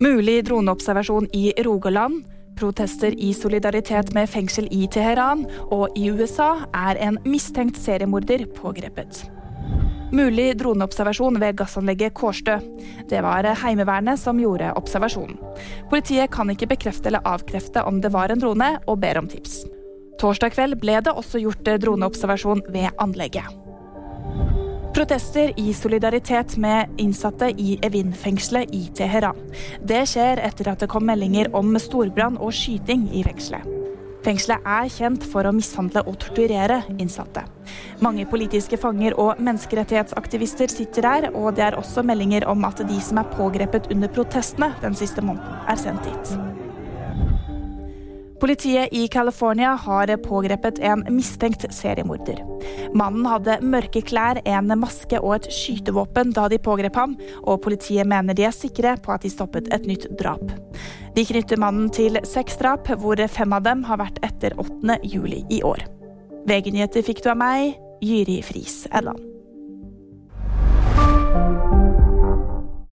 Mulig droneobservasjon i Rogaland, protester i solidaritet med fengsel i Teheran, og i USA er en mistenkt seriemorder pågrepet. Mulig droneobservasjon ved gassanlegget Kårstø. Det var Heimevernet som gjorde observasjonen. Politiet kan ikke bekrefte eller avkrefte om det var en drone, og ber om tips. Torsdag kveld ble det også gjort droneobservasjon ved anlegget. Protester i solidaritet med innsatte i Evin-fengselet i Teheran. Det skjer etter at det kom meldinger om storbrann og skyting i fengselet. Fengselet er kjent for å mishandle og torturere innsatte. Mange politiske fanger og menneskerettighetsaktivister sitter her, og det er også meldinger om at de som er pågrepet under protestene den siste måneden, er sendt dit. Politiet i California har pågrepet en mistenkt seriemorder. Mannen hadde mørke klær, en maske og et skytevåpen da de pågrep ham, og politiet mener de er sikre på at de stoppet et nytt drap. De knytter mannen til seks drap, hvor fem av dem har vært etter 8. juli i år. VG-nyheter fikk du av meg, Jyri Friis Edland.